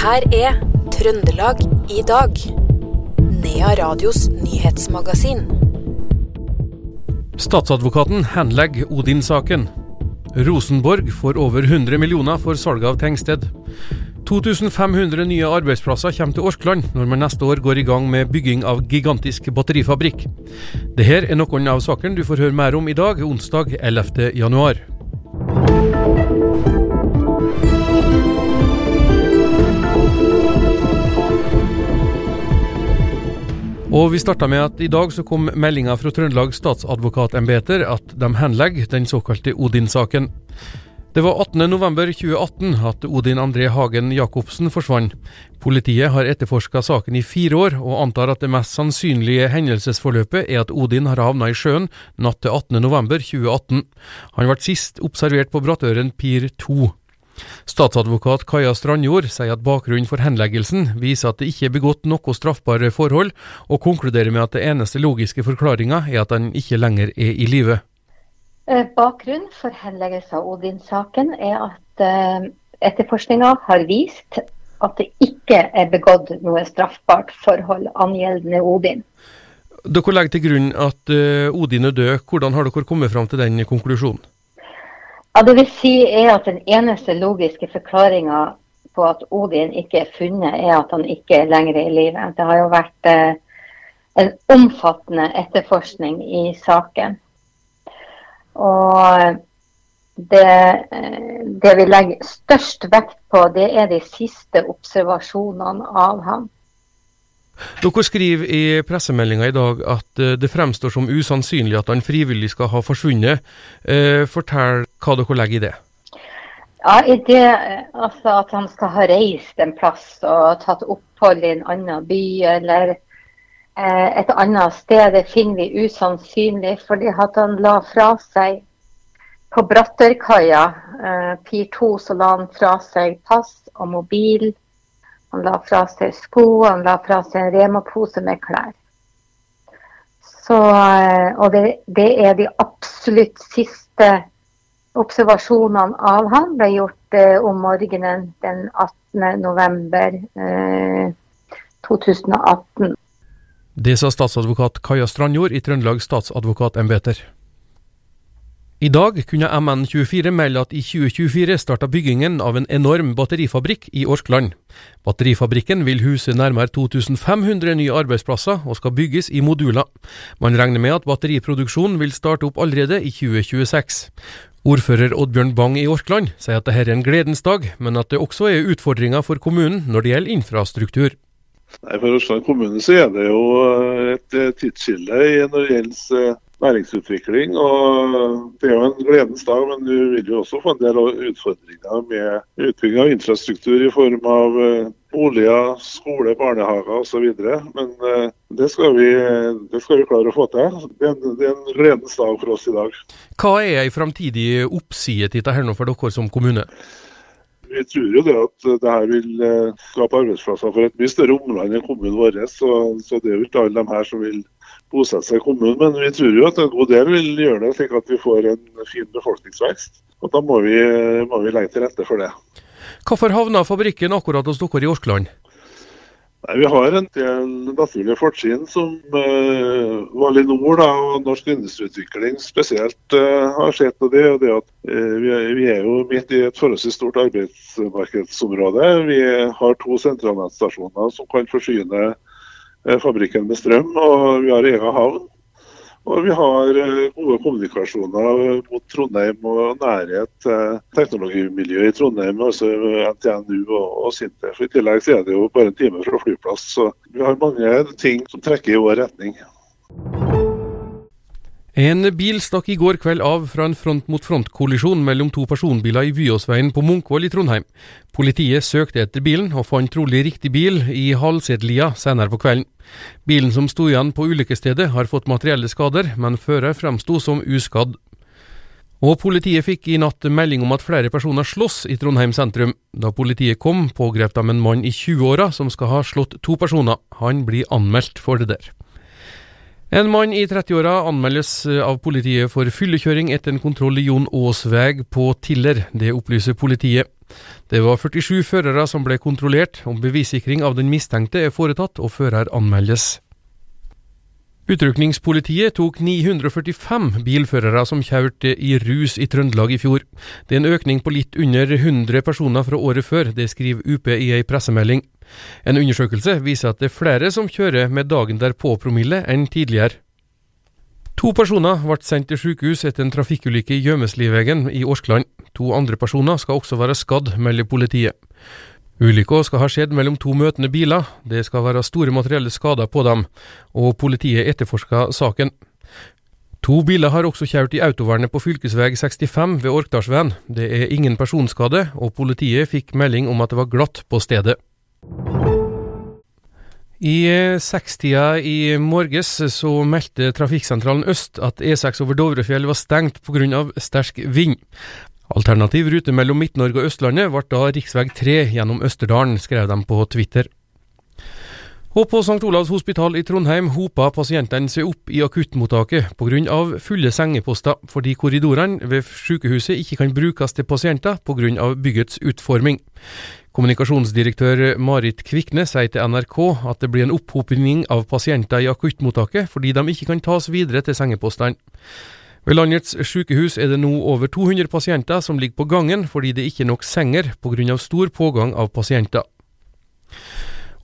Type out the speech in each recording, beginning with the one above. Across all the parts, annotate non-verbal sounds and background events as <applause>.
her er Trøndelag i dag. Nea Radios nyhetsmagasin. Statsadvokaten henlegger Odin-saken. Rosenborg får over 100 millioner for salget av Tengsted. 2500 nye arbeidsplasser kommer til Orkland når man neste år går i gang med bygging av gigantisk batterifabrikk. Dette er noen av sakene du får høre mer om i dag, onsdag 11. Og vi starta med at i dag så kom meldinga fra Trøndelag statsadvokatembeter at de henlegger den såkalte Odin-saken. Det var 18.11.2018 at Odin André Hagen Jacobsen forsvant. Politiet har etterforska saken i fire år, og antar at det mest sannsynlige hendelsesforløpet er at Odin har havna i sjøen natt til 18.11.2018. Han ble sist observert på Brattøren Pir 2. Statsadvokat Kaja Strandjord sier at bakgrunnen for henleggelsen viser at det ikke er begått noe straffbare forhold, og konkluderer med at det eneste logiske forklaringa er at han ikke lenger er i live. Eh, bakgrunnen for henleggelse av Odin-saken er at uh, etterforskninga har vist at det ikke er begått noe straffbart forhold angjeldende Odin. Dere legger til grunn at uh, Odin er død. Hvordan har dere kommet fram til den konklusjonen? Ja, det vil si er at Den eneste logiske forklaringa på at Odin ikke er funnet, er at han ikke er lenger i live. Det har jo vært eh, en omfattende etterforskning i saken. Og det, eh, det, vi legger størst vekt på, det er de siste observasjonene av ham. Dere skriver i pressemeldinga i dag at eh, det fremstår som usannsynlig at han frivillig skal ha forsvunnet. Eh, fortell hva dere legger i det. Ja, i det altså At han skal ha reist en plass og tatt opphold i en annen by eller eh, et annet sted, det finner vi usannsynlig. Fordi han la fra seg på Brattørkaia, eh, Pir 2, så la han fra seg pass og mobil han la fra seg sko, han la fra seg en Rema-pose med klær. Så, eh, og det, det, er de absolutt siste observasjonene av han ble gjort eh, om morgenen den 18. november eh, 2018. Det sa statsadvokat Kaja Strandjord i Trøndelag statsadvokatembeter. I dag kunne MN24 melde at i 2024 starta byggingen av en enorm batterifabrikk i Orkland. Batterifabrikken vil huse nærmere 2500 nye arbeidsplasser og skal bygges i moduler. Man regner med at batteriproduksjonen vil starte opp allerede i 2026. Ordfører Oddbjørn Bang i Orkland sier at dette er en gledens dag, men at det også er utfordringer for kommunen når det gjelder infrastruktur. Nei, For Orkland kommune så er det jo et tidsskille når det gjelder næringsutvikling. og Det er jo en gledens dag, men du vil jo også få en del utfordringer med utbygging av infrastruktur i form av eh, boliger, skole, barnehager osv. Men eh, det skal, vi, det skal, vi, klare å få til. Det er, en, det er en gledens dag for oss i dag. Hva er ei framtidig oppside til dette for dere som kommune? Vi tror jo det at det her vil eh, skape arbeidsplasser for et mye større omland enn kommunen vår. Så, så det er jo ikke alle de her som vil bosette seg i kommunen. Men vi tror jo at en god del vil gjøre det slik at vi får en fin befolkningsvekst. Og Da må vi, må vi legge til rette for det. Hvorfor havna fabrikken akkurat hos dere i Orkland? Nei, Vi har en del naturlige fortrinn som eh, Valinor da, og norsk industriutvikling spesielt eh, har sett. Og det, og det at eh, vi, er, vi, er, jo midt i et forholdsvis stort arbeidsmarkedsområde. Vi har to sentralnettstasjoner som kan forsyne Eh, fabrikken med strøm, og vi har egen havn. Og vi har eh, gode kommunikasjoner mot Trondheim og nærhet til teknologimiljøet i Trondheim, altså NTNU og, og Sintef. I tillegg er det jo bare en time fra flyplass, så vi har mange ting som trekker i vår retning. En bil stakk i går kveld av fra en front-mot-front-kollisjon mellom to personbiler i Byåsveien på Munkvoll i Trondheim. Politiet søkte etter bilen, og fant trolig riktig bil i Halsetlia senere på kvelden. Bilen som sto igjen på ulykkesstedet har fått materielle skader, men fører fremsto som uskadd. Og politiet fikk i natt melding om at flere personer slåss i Trondheim sentrum. Da politiet kom, pågrep de en mann i 20-åra som skal ha slått to personer. Han blir anmeldt for det der. En mann i 30-åra anmeldes eh, av politiet for fyllekjøring etter en kontroll i Jon Aasveg på Tiller. Det opplyser politiet. Det var 47 førere som ble kontrollert, om bevissikring av den mistenkte er foretatt og fører anmeldes. Utrykningspolitiet tok 945 bilførere som kjørte i rus i Trøndelag i fjor. Det er en økning på litt under 100 personer fra året før, det skriver UP i ei pressemelding. En undersøkelse viser at det er flere som kjører med dagen derpå-promille enn tidligere. To personer ble sendt til sykehus etter en trafikkulykke i Gjømeslivegen i Årskland. To andre personer skal også være skadd, melder politiet. Ulykka skal ha skjedd mellom to møtende biler, det skal være store materielle skader på dem, og politiet etterforsker saken. To biler har også kjørt i autovernet på fv. 65 ved Orkdalsveien. Det er ingen personskade, og politiet fikk melding om at det var glatt på stedet. I sekstida i morges så meldte Trafikksentralen Øst at E6 over Dovrefjell var stengt pga. sterk vind. Alternativ rute mellom Midt-Norge og Østlandet ble da rv. 3 gjennom Østerdalen, skrev de på Twitter. Og på St. Olavs hospital i Trondheim hopa pasientene seg opp i akuttmottaket pga. fulle sengeposter, fordi korridorene ved sykehuset ikke kan brukes til pasienter pga. byggets utforming. Kommunikasjonsdirektør Marit Kvikne sier til NRK at det blir en opphopning av pasienter i akuttmottaket fordi de ikke kan tas videre til sengepostene. Ved landets sykehus er det nå over 200 pasienter som ligger på gangen fordi det ikke er nok senger pga. stor pågang av pasienter.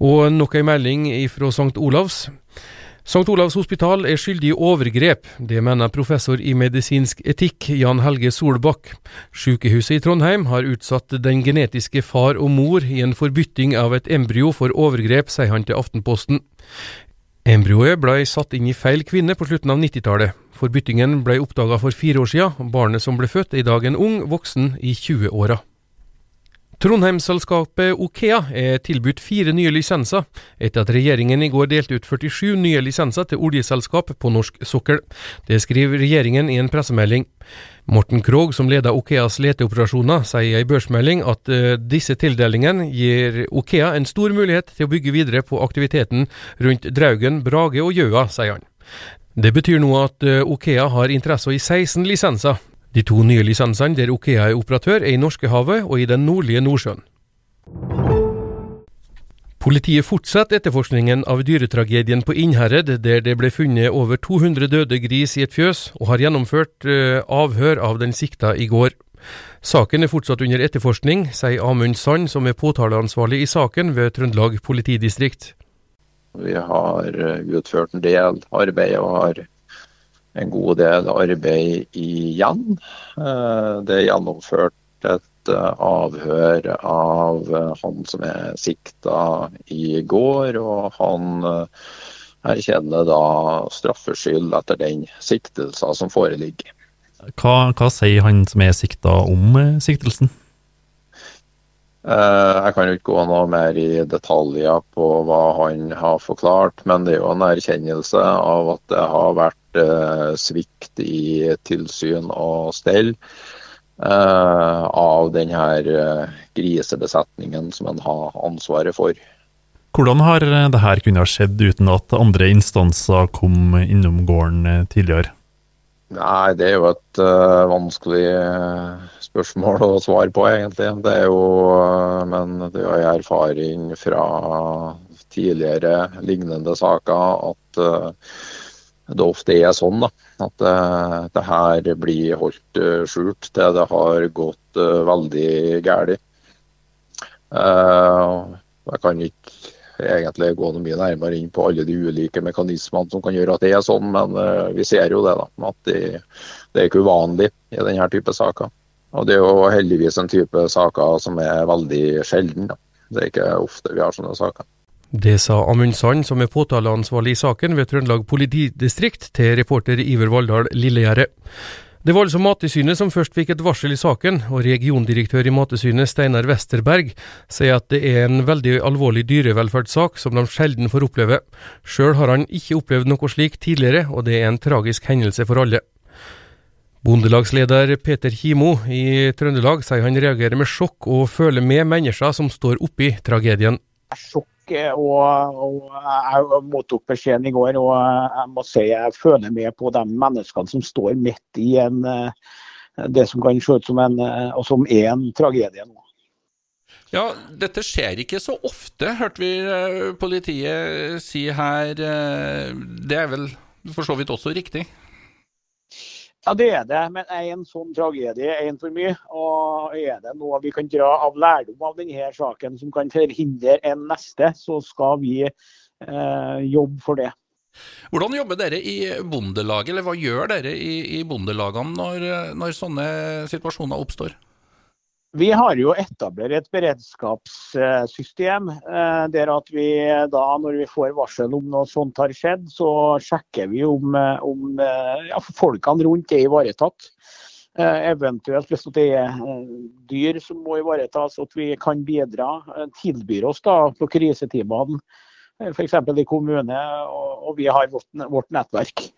Og nok ei melding fra St. Olavs. St. Olavs hospital er skyldig i overgrep, det mener professor i medisinsk etikk Jan Helge Solbakk. Sykehuset i Trondheim har utsatt den genetiske far og mor i en forbytting av et embryo for overgrep, sier han til Aftenposten. Embryoet ble satt inn i feil kvinne på slutten av 90-tallet. Forbyttingen ble oppdaga for fire år siden. Barnet som ble født er i dag en ung voksen i 20-åra. Trondheim-selskapet Okea er tilbudt fire nye lisenser, etter at regjeringen i går delte ut 47 nye lisenser til oljeselskap på norsk sokkel. Det skriver regjeringen i en pressemelding. Morten Krogh, som leder Okeas leteoperasjoner, sier i ei børsmelding at uh, disse tildelingene gir Okea en stor mulighet til å bygge videre på aktiviteten rundt Draugen, Brage og Gjøa, sier han. Det betyr nå at eh, Okea har interesse i 16 lisenser. De to nye lisensene der Okea er operatør, er i Norskehavet og i den nordlige Nordsjøen. Politiet fortsetter etterforskningen av dyretragedien på Innherred, der det ble funnet over 200 døde gris i et fjøs, og har gjennomført uh, avhør av den sikta i går. Saken er fortsatt under etterforskning, sier Amund Sand, som er påtaleansvarlig i saken ved Trøndelag politidistrikt. Vi har eh, utført en del arbeid og har en god del arbeid igjen. Eh, det er gjennomført et eh, avhør av han som er sikta i går, og han erkjenner da straffskyld etter den siktelsen som foreligger. Hva, hva sier han som er sikta om siktelsen? Eh, jeg kan jo ikke gå noe mer i detaljer på hva han har forklart, men det er jo en erkjennelse av at det har vært eh, svikt i tilsyn og stell eh, av denne grisebesetningen som en har ansvaret for. Hvordan har dette kunnet skjedd uten at andre instanser kom innom gården tidligere? Nei, det er jo et uh, vanskelig spørsmål å svare på, egentlig. Det er jo, uh, men det er jo erfaring fra tidligere lignende saker at uh, det ofte er sånn da, at det her blir holdt skjult til det har gått veldig galt. Jeg kan ikke egentlig gå noe mye nærmere inn på alle de ulike mekanismene som kan gjøre at det er sånn, men uh, vi ser jo det. da, At det, det er ikke uvanlig i denne type saker. Og Det er jo heldigvis en type saker som er veldig sjelden. da. Det er ikke ofte vi har sånne saker. Det sa Amund Sand, som er påtaleansvarlig i saken ved Trøndelag politidistrikt, til reporter Iver Valldal Lillegjerdet. Det var altså Mattilsynet som først fikk et varsel i saken, og regiondirektør i Mattilsynet Steinar Westerberg sier at det er en veldig alvorlig dyrevelferdssak som de sjelden får oppleve. Sjøl har han ikke opplevd noe slik tidligere, og det er en tragisk hendelse for alle. Bondelagsleder Peter Kimo i Trøndelag sier han reagerer med sjokk og føler med mennesker som står oppi tragedien. Sjokk og, og, jeg mottok beskjeden i går, og jeg må si jeg føler med på de menneskene som står midt i en, det som kan se ut som en, og som er en tragedie nå. Ja, dette skjer ikke så ofte, hørte vi eh, politiet si her. Eh, det er vel for så vidt også riktig? Ja, det er det. Men er en sånn tragedie en for mye? Og er det noe vi kan dra av lærdom av denne saken som kan forhindre en neste, så skal vi eh, jobbe for det. Hvordan jobber dere i Bondelaget, eller hva gjør dere i, i Bondelagene når, når sånne situasjoner oppstår? Vi har jo etablert et beredskapssystem eh, der at vi da, når vi får varsel om noe sånt har skjedd, så sjekker vi om, eh, om eh, ja, folkene rundt er ivaretatt. Eventuelt hvis det er dyr som må ivaretas, at vi kan bidra. Tilbyr oss da på krisetimene, f.eks. i kommune, og, vi har vårt, nettverk.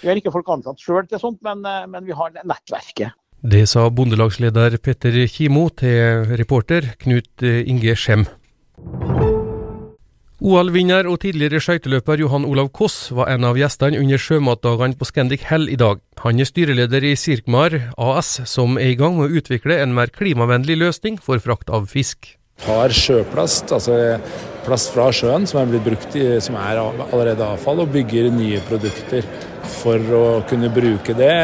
Vi har ikke folk ansatt sjøl til sånt, men, men vi har nettverket. Det sa bondelagsleder Petter Kimo til reporter Knut Inge Skjem. OL-vinner og tidligere skøyteløper Johan Olav Koss var en av gjestene under sjømatdagene på Scandic Hell i dag. Han er styreleder i Sirkmar AS, som er i gang med å utvikle en mer klimavennlig løsning for frakt av fisk. Tar sjøplast, altså plast fra sjøen som er blitt brukt i, som er allerede avfall, og bygger nye produkter for å kunne bruke det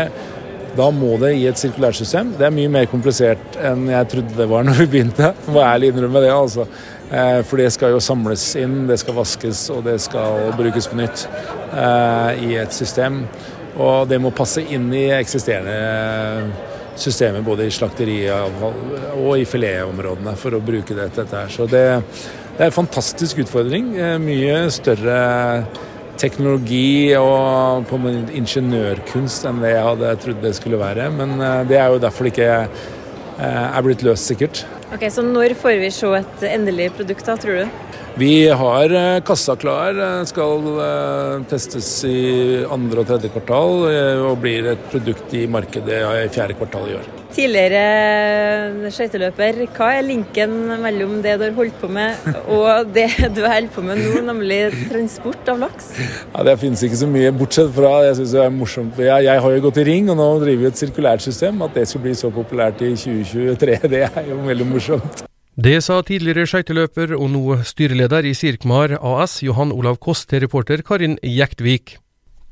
da må det i et sirkulært system. Det er mye mer komplisert enn jeg trodde det var når vi begynte. Må ærlig innrømme det, altså. Eh, for det skal jo samles inn, det skal vaskes og det skal brukes på nytt eh, i et system. Og det må passe inn i eksisterende systemer både i slakteriet og i filetområdene for å bruke det til dette her. Så det, det er en fantastisk utfordring. Eh, mye større teknologi og på en ingeniørkunst enn det jeg hadde trodd det skulle være. Men eh, det er jo derfor det ikke eh, er blitt løst, sikkert. Ok, Så når får vi se et endelig produkt, da, tror du? Vi har eh, kassa klar, skal testes i andre og tredje kvartal og blir et produkt i markedet i fjerde kvartal i år tidligere skøyteløper, hva er linken mellom det du har holdt på med og <laughs> det du holder på med nå, nemlig transport av laks? Ja, Det finnes ikke så mye, bortsett fra jeg synes det er morsomt. Jeg, jeg, har jo gått i ring, og nå driver vi et sirkulært system. At det skulle bli så populært i 2023, det er jo veldig morsomt. Det sa tidligere skøyteløper og nå styreleder i Sirkmar AS, Johan Olav Koss, til reporter Karin Jektvik.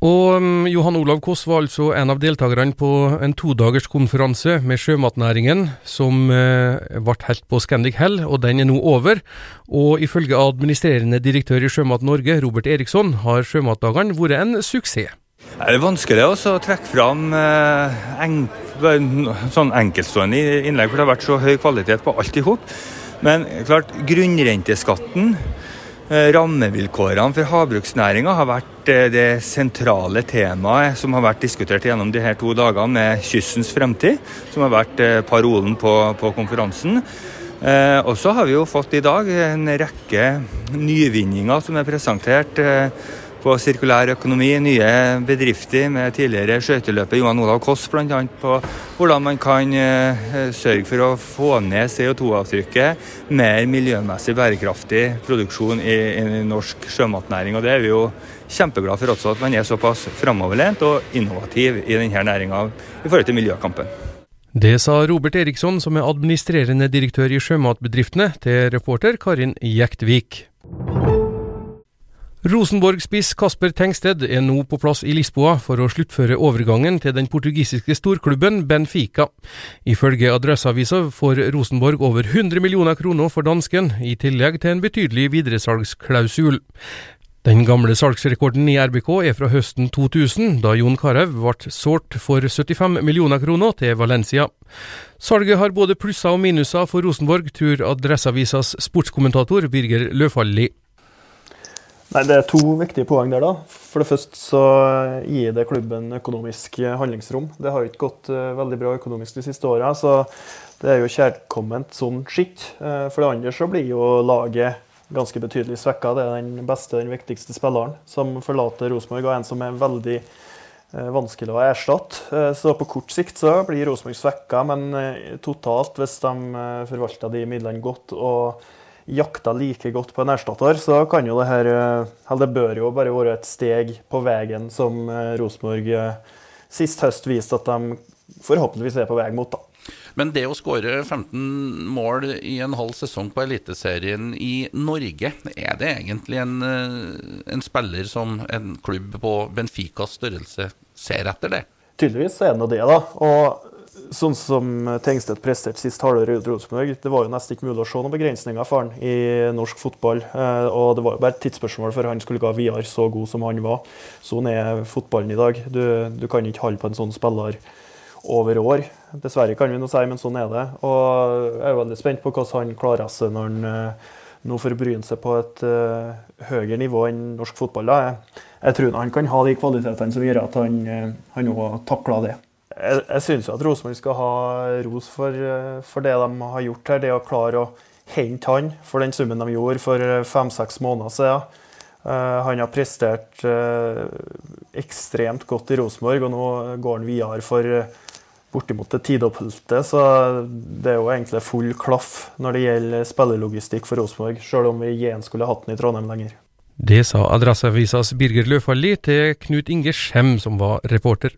Og um, Johan Olav Koss var altså en av deltakerne på en todagers konferanse med sjømatnæringen som uh, ble helt på Scandic Hell, og den er nå over. Og ifølge administrerende direktør i Sjømat Norge, Robert Eriksson, har sjømatdagene vært en suksess. Det er vanskelig å trekke fram uh, en, sånn enkeltstående innlegg, for det har vært så høy kvalitet på alt i hop. Men klart, grunnrenteskatten Eh, rammevilkårene for havbruksnæringa har vært eh, det sentrale temaet som har vært diskutert gjennom de her to dagene med kystens fremtid, som har vært eh, parolen på, på konferansen. Eh, og så har vi jo fått i dag en rekke nyvinninger som er presentert. På sirkulær økonomi, nye bedrifter med tidligere skøyteløper Johan Olav Koss bl.a. på hvordan man kan eh, sørge for å få ned CO2-avtrykket, mer miljømessig bærekraftig produksjon i, i, norsk sjømatnæring. Og Det er vi jo kjempeglade for også, at man er såpass framoverlent og innovativ i denne næringa i forhold til miljøkampen. Det sa Robert Eriksson, som er administrerende direktør i Sjømatbedriftene, til reporter Karin Jektvik. Rosenborg-spiss Kasper Tengsted er nå på plass i Lisboa for å sluttføre overgangen til den portugisiske storklubben Benfica. Ifølge Adresseavisa får Rosenborg over 100 millioner kroner for dansken, i tillegg til en betydelig videresalgsklausul. Den gamle salgsrekorden i RBK er fra høsten 2000, da Jon Carew ble solgt for 75 millioner kroner til Valencia. Salget har både plusser og minuser for Rosenborg, tror Adresseavisas sportskommentator Birger Løfaldli. Nei, Det er to viktige poeng der. da. For det første så gir det klubben økonomisk handlingsrom. Det har jo ikke gått uh, veldig bra økonomisk de siste åra, så det er jo kjærkomment sånn skitt. Uh, for det andre så blir jo laget ganske betydelig svekka. Det er den beste, den viktigste spilleren som forlater Rosenborg, og en som er veldig uh, vanskelig å erstatte. Så på kort sikt så blir Rosenborg svekka, men totalt, hvis de forvalter de midlene godt og jakta like godt på en erstatter, så kan jo det her eh, Eller det bør jo bare være et steg på veien som eh, Rosenborg eh, sist høst viste at de forhåpentligvis er på vei mot. da. Men det å skåre 15 mål i en halv sesong på Eliteserien i Norge, er det egentlig en, en spiller som en klubb på Benficas størrelse ser etter det? Tydeligvis er det nå det, da. Og sånn som Tengstedt presterte sist halvår i Rosenborg, det var jo nesten ikke mulig å se noen begrensninger for han i norsk fotball. Eh, og det var jo bare et tidsspørsmål før han skulle gå videre så god som han var. Sånn er fotballen i dag. Du, du kan ikke holde på en sånn spiller over år. Dessverre, kan vi nå si, men sånn er det. Og jeg er veldig spent på hvordan han klarer seg når han uh, nå får seg på et uh, høyere nivå enn norsk fotball. Da. Jeg, jeg tror han kan ha de kvalitetene som gjør at han, uh, han nå takler det. Jeg, jeg syns at Rosenborg skal ha ros for, for, det de har gjort her. Det å klare å hente han for den summen de gjorde for fem-seks måneder siden. Uh, han har prestert ekstremt godt i Rosenborg, og nå går han videre for bortimot det tidobbelte. Så det er jo egentlig full klaff når det gjelder spillerlogistikk for Rosenborg, sjøl om vi igjen skulle hatt den i Trondheim lenger. Det sa Adresseavisas Birger Løfaldli til Knut Inge Skjem, som var reporter.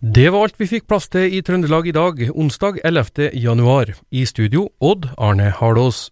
Det var alt vi fikk plass til i Trøndelag i dag, onsdag 11. januar. I studio Odd Arne Hardås.